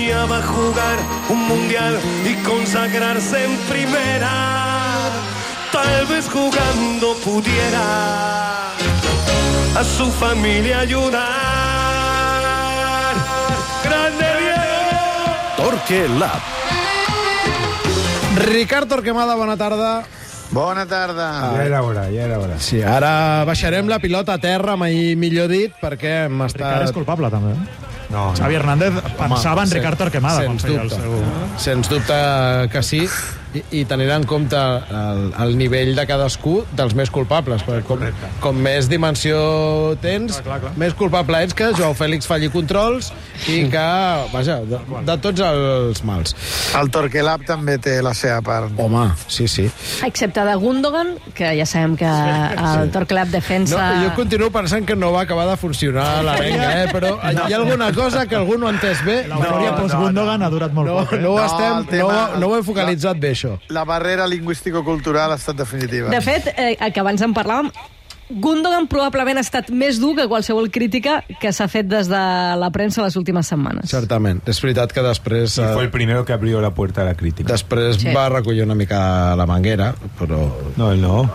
soñaba jugar un mundial y consagrarse en primera. Tal vez jugando pudiera a su familia ayudar. ¡Grande Diego! Torque Lab. Ricard Torquemada, bona tarda. Bona tarda. Ja era hora, ja era hora. Sí, ara baixarem la pilota a terra, mai millor dit, perquè hem Ricard estat... és culpable, també. No, Xavi Hernández pensava en sen- Ricard Torquemada quan sens feia el dubte. seu... Sens dubte que sí, i, i tenint en compte el, el nivell de cadascú dels més culpables, perquè com, com més dimensió tens, Clar, clar, clar. més culpable ets que Joao Fèlix falli controls i que, vaja, de, de tots els mals. El Torquelab també té la seva part. Home, sí, sí. Excepte de Gundogan, que ja sabem que el Torclub No, defensa... jo continuo pensant que no va acabar de funcionar l'arenga, eh? però hi ha alguna cosa que algú no ha entès bé. L'eufòria no, post-Gundogan ha durat molt no, poc. Eh? no, ho No, estem, tema- no, no ho hem focalitzat bé, això. La barrera lingüístico-cultural ha estat definitiva. De fet, eh, que abans en parlàvem, Gundogan probablement ha estat més dur que qualsevol crítica que s'ha fet des de la premsa les últimes setmanes. Certament. És veritat que després... Y fue el Eh, primero que abrió la puerta a la crítica. després Sí. va recollir una mica la manguera, però... No, él no.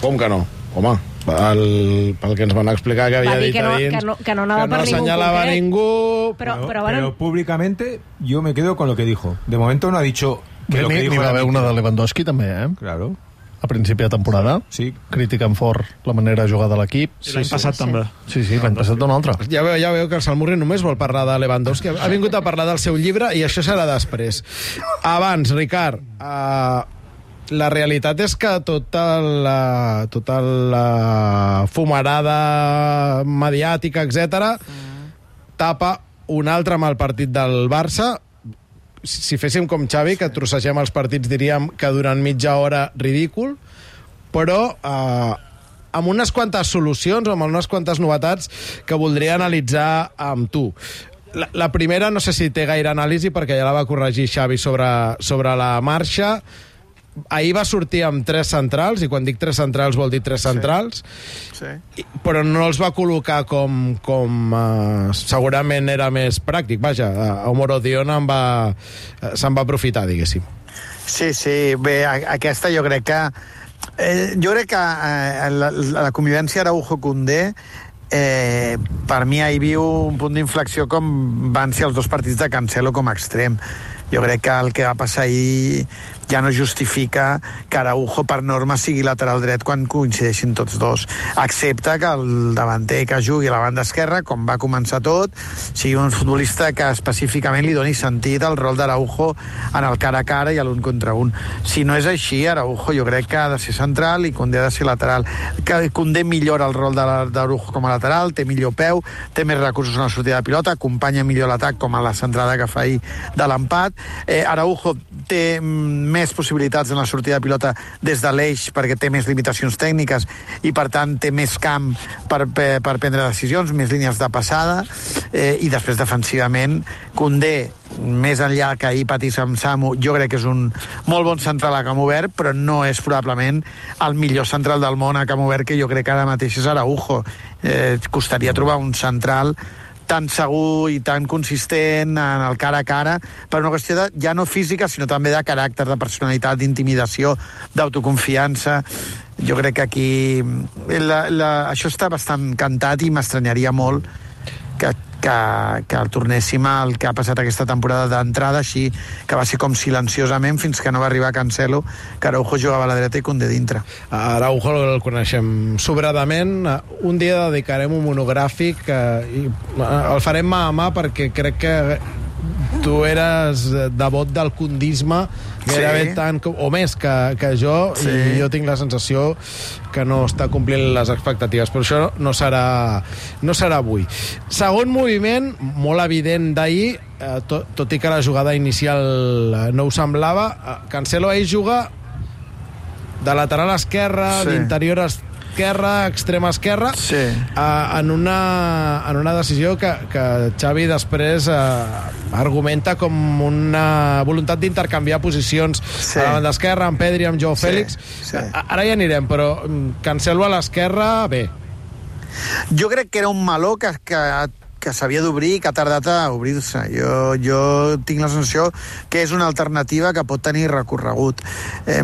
Com que no? Home, el, pel que ens van explicar que havia Va dit que no- a dins... que no- que no anava que per no ningú assenyalava concret. ningú... Però, però, bueno, pero públicamente yo me quedo con lo que dijo. De momento no ha dicho lo que N'hi n'hi va haver una de Lewandowski, també, eh? Claro, A principi de temporada. sí. Critiquen fort la manera de jugar de l'equip. I l'any passat també. Sí, sí, l'any passat d'un altre. Ja veu, ja veu que el Salmurri només vol parlar de Lewandowski. Ha vingut a parlar del seu llibre i això serà després. Abans, Ricard, uh, la realitat és que tota la, tota la fumarada mediàtica, etc tapa un altre mal partit del Barça si si féssim com Xavi, que trossegem els partits, diríem que durant mitja hora ridícul, però eh, amb unes quantes solucions o amb unes quantes novetats que voldria analitzar amb tu. La, la primera no sé si té gaire anàlisi perquè ja la va corregir Xavi sobre, sobre la marxa. Ahir va sortir amb tres centrals, i quan dic tres centrals vol dir tres centrals, Sí. i- però no els va col·locar com, com uh, segurament era més pràctic. Vaja, uh, Omoro Dion en va, uh, se'n va aprofitar, diguéssim. Sí, sí, bé, aquesta jo crec que... Eh, jo crec que eh, la, la convivència Araujo-Condé eh, per mi ahir viu un punt d'inflexió com van ser els dos partits de Cancelo com a extrem. Jo crec que el que va passar ahir ja no justifica que Araujo per norma sigui lateral dret quan coincideixin tots dos. Accepta que el davanter que jugui a la banda esquerra, com va començar tot, sigui un futbolista que específicament li doni sentit al rol d'Araujo en el cara a cara i a l'un contra un. Si no és així, Araujo jo crec que ha de ser central i Condé ha de ser lateral. Que Condé millora el rol d'Araujo com a lateral, té millor peu, té més recursos en la sortida de pilota, acompanya millor l'atac com a la centrada que fa ahir de l'empat. Eh, Araujo té més possibilitats en la sortida de pilota des de l'eix perquè té més limitacions tècniques i per tant té més camp per, per, per prendre decisions, més línies de passada eh, i després defensivament Condé més enllà que ahir patís amb Samu, jo crec que és un molt bon central a camp obert, però no és probablement el millor central del món a camp obert, que jo crec que ara mateix és Araujo. Eh, costaria trobar un central tan segur i tan consistent en el cara a cara per una qüestió de, ja no física sinó també de caràcter, de personalitat, d'intimidació d'autoconfiança. Jo crec que aquí la, la, això està bastant cantat i m'estranyaria molt que, que, que tornéssim al que ha passat aquesta temporada d'entrada així, que va ser com silenciosament fins que no va arribar Cancelo, que Araujo jugava a la dreta i Condé dintre. Araujo el coneixem sobradament. Un dia dedicarem un monogràfic eh, i eh, el farem mà a mà perquè crec que tu eres devot del condisme gairebé Sí. tant o més que, que jo Sí. i jo tinc la sensació que no està complint les expectatives però això no serà, no serà avui segon moviment molt evident d'ahir eh, tot, tot i que la jugada inicial eh, no ho semblava eh, Cancelo ahir juga de lateral esquerra, Sí. d'interior esquerra, extrema esquerra, Sí. eh, en, una, en una decisió que, que Xavi després eh, argumenta com una voluntat d'intercanviar posicions Sí. a la banda esquerra, amb Pedri, amb Joe Sí, Fèlix. sí. A- Ara ja anirem, però mm, Cancelo a l'esquerra, bé. Jo crec que era un meló que, que que s'havia d'obrir i que ha tardat a obrir-se. Jo, jo tinc la sensació que és una alternativa que pot tenir recorregut. Eh,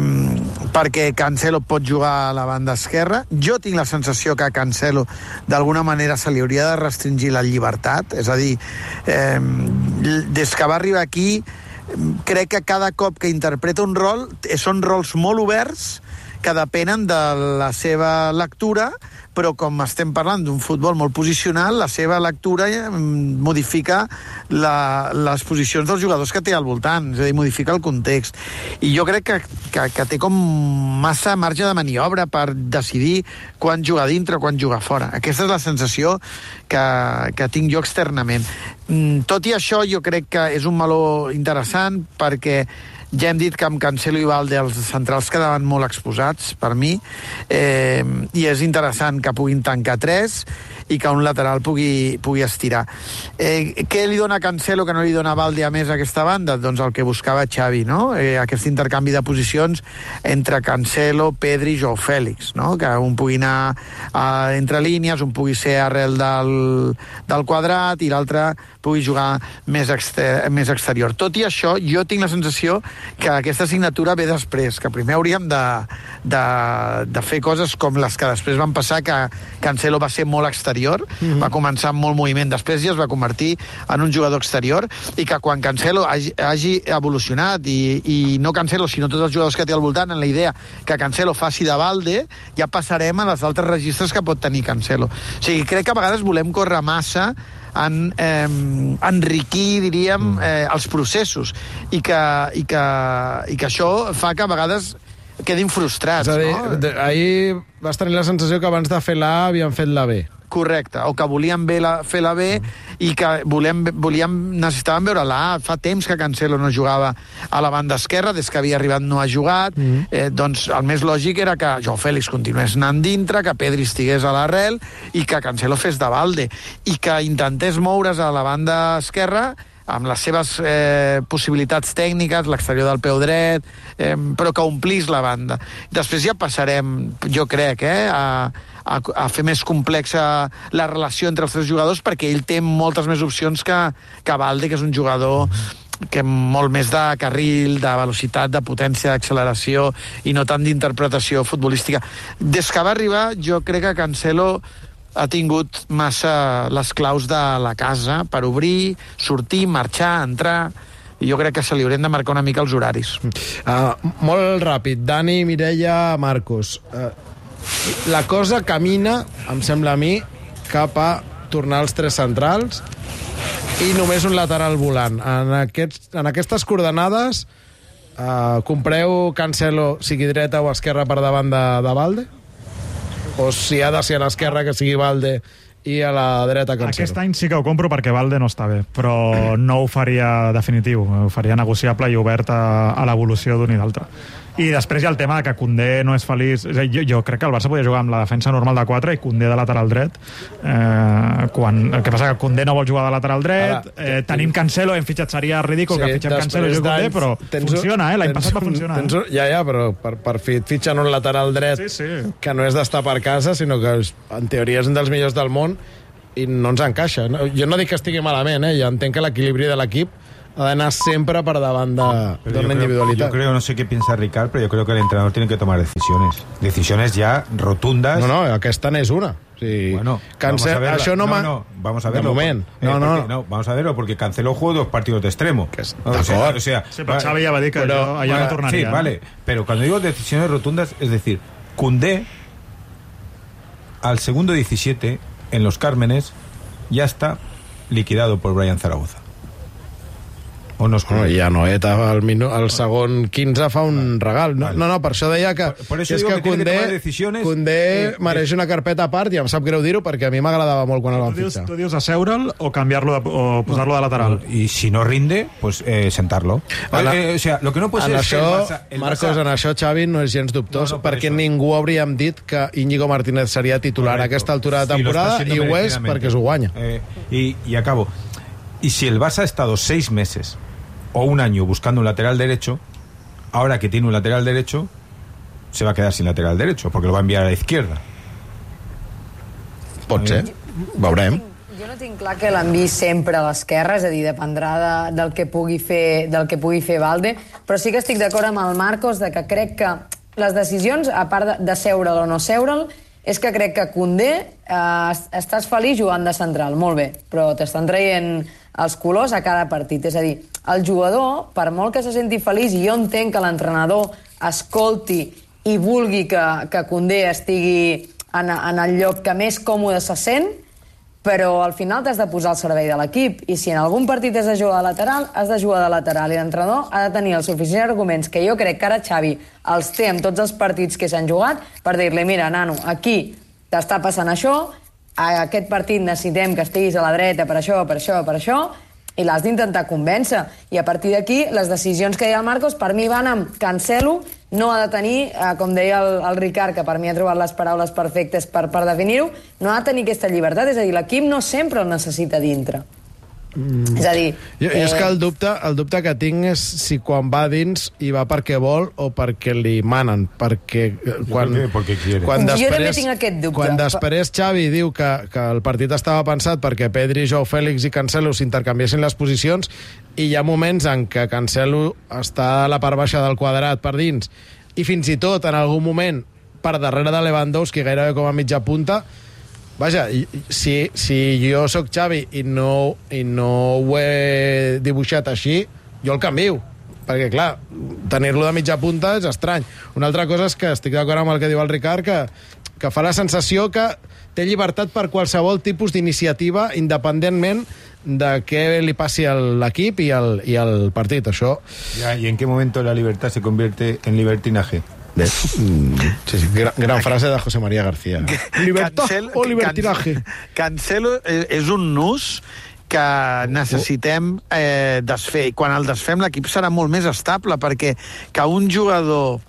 perquè Cancelo pot jugar a la banda esquerra. Jo tinc la sensació que a Cancelo d'alguna manera se li hauria de restringir la llibertat. És a dir, eh, des que va arribar aquí crec que cada cop que interpreta un rol eh, són rols molt oberts que depenen de la seva lectura, però com estem parlant d'un futbol molt posicional, la seva lectura eh, modifica la, les posicions dels jugadors que té al voltant, és a dir, modifica el context. I jo crec que, que, que té com massa marge de maniobra per decidir quan jugar dintre o quan jugar fora. Aquesta és la sensació que, que tinc jo externament. Mm, Tot i això, jo crec que és un meló interessant perquè ja hem dit que amb Cancelo i Valde els centrals quedaven molt exposats, per mi, eh, i és interessant que puguin tancar tres i que un lateral pugui, pugui estirar. Eh, què li dona Cancelo que no li dona Valde a més a aquesta banda? Doncs el que buscava Xavi, no? Eh, aquest intercanvi de posicions entre Cancelo, Pedri i Joao Fèlix, no? Que un pugui anar eh, entre línies, un pugui ser arrel del, del quadrat i l'altre pugui jugar més, exter més exterior. Tot i això, jo tinc la sensació que aquesta assignatura ve després, que primer hauríem de, de, de fer coses com les que després van passar, que Cancelo va ser molt exterior, mm -hmm. va començar amb molt moviment, després ja es va convertir en un jugador exterior, i que quan Cancelo hagi, hagi evolucionat, i, i no Cancelo, sinó tots els jugadors que té al voltant, en la idea que Cancelo faci de balde, ja passarem a les altres registres que pot tenir Cancelo. O sigui, crec que a vegades volem córrer massa en eh, enriquir, diríem, eh, els processos i que, i, que, i que això fa que a vegades quedin frustrats, És a dir, no? ahir vas tenir la sensació que abans de fer la havien fet la B. Correcte, o que volíem bé la, fer la B i que volem, volíem, necessitàvem veure la A. Fa temps que Cancelo no jugava a la banda esquerra, des que havia arribat no ha jugat, mm. eh, doncs el més lògic era que Joao Fèlix continués anant dintre, que Pedri estigués a l'arrel i que Cancelo fes de balde i que intentés moure's a la banda esquerra amb les seves eh, possibilitats tècniques, l'exterior del peu dret, eh, però que omplís la banda. Després ja passarem, jo crec, eh, a, a, a fer més complexa la relació entre els tres jugadors perquè ell té moltes més opcions que, que Valde, que és un jugador que molt més de carril, de velocitat, de potència, d'acceleració i no tant d'interpretació futbolística. Des que va arribar, jo crec que Cancelo ha tingut massa les claus de la casa per obrir, sortir, marxar, entrar... I jo crec que se li haurien de marcar una mica els horaris. Uh, molt ràpid. Dani, Mireia, Marcos. Uh, la cosa camina, em sembla a mi, cap a tornar als tres centrals i només un lateral volant. En, aquests, en aquestes coordenades, uh, compreu Cancelo, sigui dreta o esquerra per davant de, de Valde? O si ha de ser a l'esquerra, que sigui Valde i a la dreta Cancelo? Aquest any sí que ho compro perquè Valde no està bé, però no ho faria definitiu, ho faria negociable i obert a, a l'evolució d'un i l'altre. I després hi ha el tema de que Condé no és feliç. És dir, jo, jo crec que el Barça podia jugar amb la defensa normal de 4 i Condé de lateral dret. Eh, quan, el que passa que Condé no vol jugar de lateral dret, Ara, eh, tenim Cancelo, hem fitxat, seria ridícul sí, que fitxem Cancelo i Condé, però tens un- funciona, eh? L'any passat va un- funcionar. Tens ja, ja, però per, per fitxen un lateral dret Sí, sí. que no és d'estar per casa, sinó que en teoria és un dels millors del món i no ens encaixa. No? Jo no dic que estigui malament, eh? jo entenc que l'equilibri de l'equip ha d'anar sempre per davant de- Pero yo d'una creo- individualitat. Yo creo, no sé qué piensa Ricard, pero yo creo que el entrenador tiene que tomar decisiones. Decisiones ya rotundas. No, no, aquesta n'és una. Sigui, Bueno, Cance... vamos a verla. això no, no, no, vamos a De verlo. moment. Eh, No, no, porque- no. vamos a verlo, porque Cancelo jugó dos partidos de extremo. Que es- O sea, d'acord. o sea, Sí, però Xavi ja va dir que Però- allò, allò no tornaria. Sí, no? vale. Pero cuando digo decisiones rotundas, es decir, Cundé al segundo 17 en los Cármenes ya está liquidado por Brian Zaragoza. ¿O no es No, correcto? i a Noeta al, minu... al segon 15 fa un regal. No, vale. no, no, per això deia que, Per- per això que és que que que Condé, tomar decisiones, Condé eh, mereix una carpeta a part i em sap greu dir-ho perquè a mi m'agradava molt quan el van fitxar. tu dius asseure'l o canviar-lo o posar-lo de lateral? Y si no rinde, pues eh, sentarlo. Ana- Eh, o sea, lo que no puede en ser es que això, el Barça- el Marcos, Barça- en això, Xavi, no és gens dubtós, No, no, per perquè això. ningú hauríem dit que Íñigo Martínez seria titular a Correcto. aquesta altura de Sí, temporada está i ho és perquè s'ho guanya. Eh, y, y acabo. Y si el Barça ha estado seis meses o un año buscando un lateral derecho, ahora que tiene un lateral derecho, se va a quedar sin lateral derecho, porque lo va a enviar a la izquierda. Pot ser, veurem. Jo no tinc clar que l'enviï sempre a l'esquerra, és a dir, dependrà de, del, que pugui fer, del que pugui fer Valde, però sí que estic d'acord amb el Marcos de que crec que les decisions, a part de, de seure'l o no seure'l, és que crec que Condé eh, estàs feliç jugant de central, molt bé, però t'estan traient els colors a cada partit. És a dir, el jugador, per molt que se senti feliç, i jo entenc que l'entrenador escolti i vulgui que, que Condé estigui en, en el lloc que més còmode se sent, però al final t'has de posar al servei de l'equip. I si en algun partit has de jugar de lateral, has de jugar de lateral. I l'entrenador ha de tenir els suficients arguments que jo crec que ara Xavi els té en tots els partits que s'han jugat per dir-li, mira, nano, aquí t'està passant això, a aquest partit necessitem que estiguis a la dreta per això, per això, per això, i l'has d'intentar convèncer. I a partir d'aquí, les decisions que deia el Marcos, per mi van amb cancelo, no ha de tenir, eh, com deia el, el Ricard, que per mi ha trobat les paraules perfectes per, per definir-ho, no ha de tenir aquesta llibertat, és a dir, l'equip no sempre el necessita dintre. Mm. És a dir... Jo, eh... és que el dubte, el dubte que tinc és si quan va dins hi va perquè vol o perquè li manen, perquè eh, quan, que perquè quiere. quan Jo després, també tinc aquest dubte. Quan després Xavi diu que, que el partit estava pensat perquè Pedri, Joao Fèlix i Cancelo s'intercanviessin les posicions i hi ha moments en què Cancelo està a la part baixa del quadrat per dins i fins i tot en algun moment per darrere de Lewandowski gairebé com a mitja punta Vaja, i- i- si, si jo sóc Xavi i no, i no ho he dibuixat així, jo el canvio. Perquè, clar, tenir-lo de mitja punta és estrany. Una altra cosa és que estic d'acord amb el que diu el Ricard, que, que fa la sensació que té llibertat per qualsevol tipus d'iniciativa, independentment de què li passi a l'equip i, i el partit. Això Ya, ¿Y en qué momento la libertad se convierte en libertinaje? Mm, sí, sí, gran, gran frase de José María García. Libertad Cancel- o libertinaje. Can- Cancelo és és un nus que necessitem eh, desfer. I quan el desfem l'equip serà molt més estable, perquè que un jugador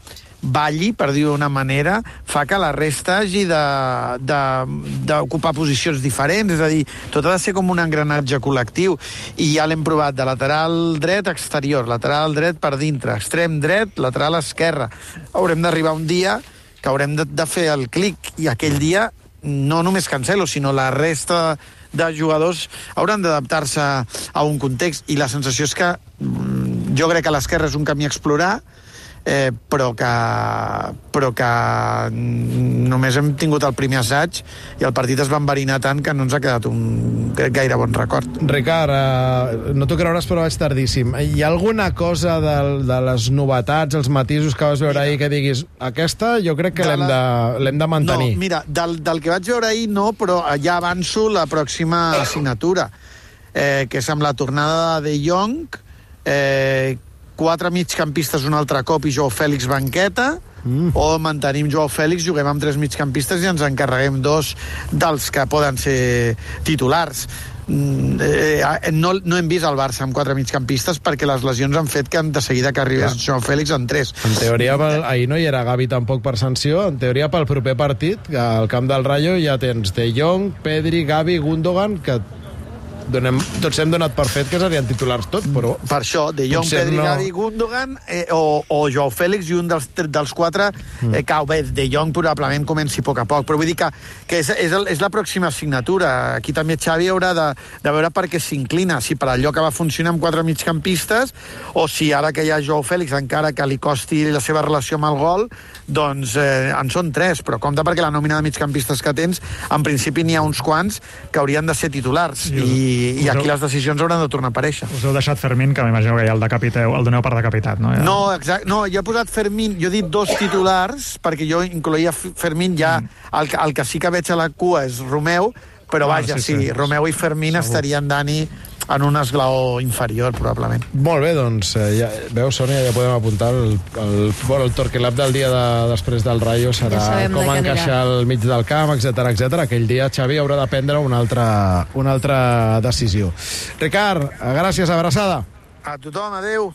balli, per dir-ho d'una manera, fa que la resta hagi d'ocupar posicions diferents, és a dir, tot ha de ser com un engranatge col·lectiu, i ja l'hem provat de lateral dret exterior, lateral dret per dintre, extrem dret, lateral esquerra. Haurem d'arribar un dia que haurem de, de fer el clic, i aquell dia no només Cancelo, sinó la resta de jugadors hauran d'adaptar-se a un context. I la sensació és que mm, jo crec que l'esquerra és un camí a explorar eh, però que, però que només hem tingut el primer assaig i el partit es va enverinar tant que no ens ha quedat un gaire bon record. Ricard, eh, no t'ho creuràs però vaig tardíssim. Hi ha alguna cosa de, de les novetats, els matisos que vas veure ahir que diguis aquesta jo crec que De l'hem la- de, de mantenir. No, mira, del, del que vaig veure ahir no, però ja avanço la pròxima assignatura, eh, que és amb la tornada de Jong, eh, quatre migcampistes un altre cop i Joao Fèlix banqueta, mm. o mantenim Joao Fèlix, juguem amb tres migcampistes i ens encarreguem dos dels que poden ser titulars. Mm, eh, no, no hem vist el Barça amb quatre migcampistes perquè les lesions han fet que de seguida que arribés Joao Fèlix en tres. En teoria, pel, ahir no hi era Gavi tampoc per sanció. En teoria, pel proper partit, al camp del Rayo ja tens De Jong, Pedri, Gavi, Gundogan, que donem, tots hem donat per fet que serien titulars tots, però... Per això, De Jong, Pedri, no. Gundogan eh, o, o Joao Fèlix i un dels, dels quatre Mm. eh, cau bé. De Jong probablement comenci a poc a poc, però vull dir que, que és, és, el, és la pròxima assignatura. Aquí també Xavi haurà de, de veure per què s'inclina, si per allò que va funcionar amb quatre migcampistes o si ara que hi ha Joao Fèlix, encara que li costi la seva relació amb el gol, doncs eh, en són tres, però compte perquè la nòmina de migcampistes que tens, en principi n'hi ha uns quants que haurien de ser titulars I us- i, i aquí heu- les decisions hauran de tornar a aparèixer. Us heu deixat Fermín, que m'imagino que ja el decapiteu, el doneu per decapitat, no? Ja. No, exacte. No, jo he posat Fermín, jo he dit dos titulars, perquè jo incloïa Fermín ja... El, que- el que sí que veig a la cua és Romeu, però Ah, vaja, sí, sí, sí. Romeu i Fermín Segur. estarien, Dani, en un esglaó inferior, probablement. Molt bé, doncs, eh, ja, veus, Sònia, ja podem apuntar el, el, bueno, el Torquelab del dia de, després del Rayo serà Ja com encaixar al mig del camp, etc etc. Aquell dia Xavi haurà de prendre una altra, una altra decisió. Ricard, gràcies, abraçada. A tothom, adeu.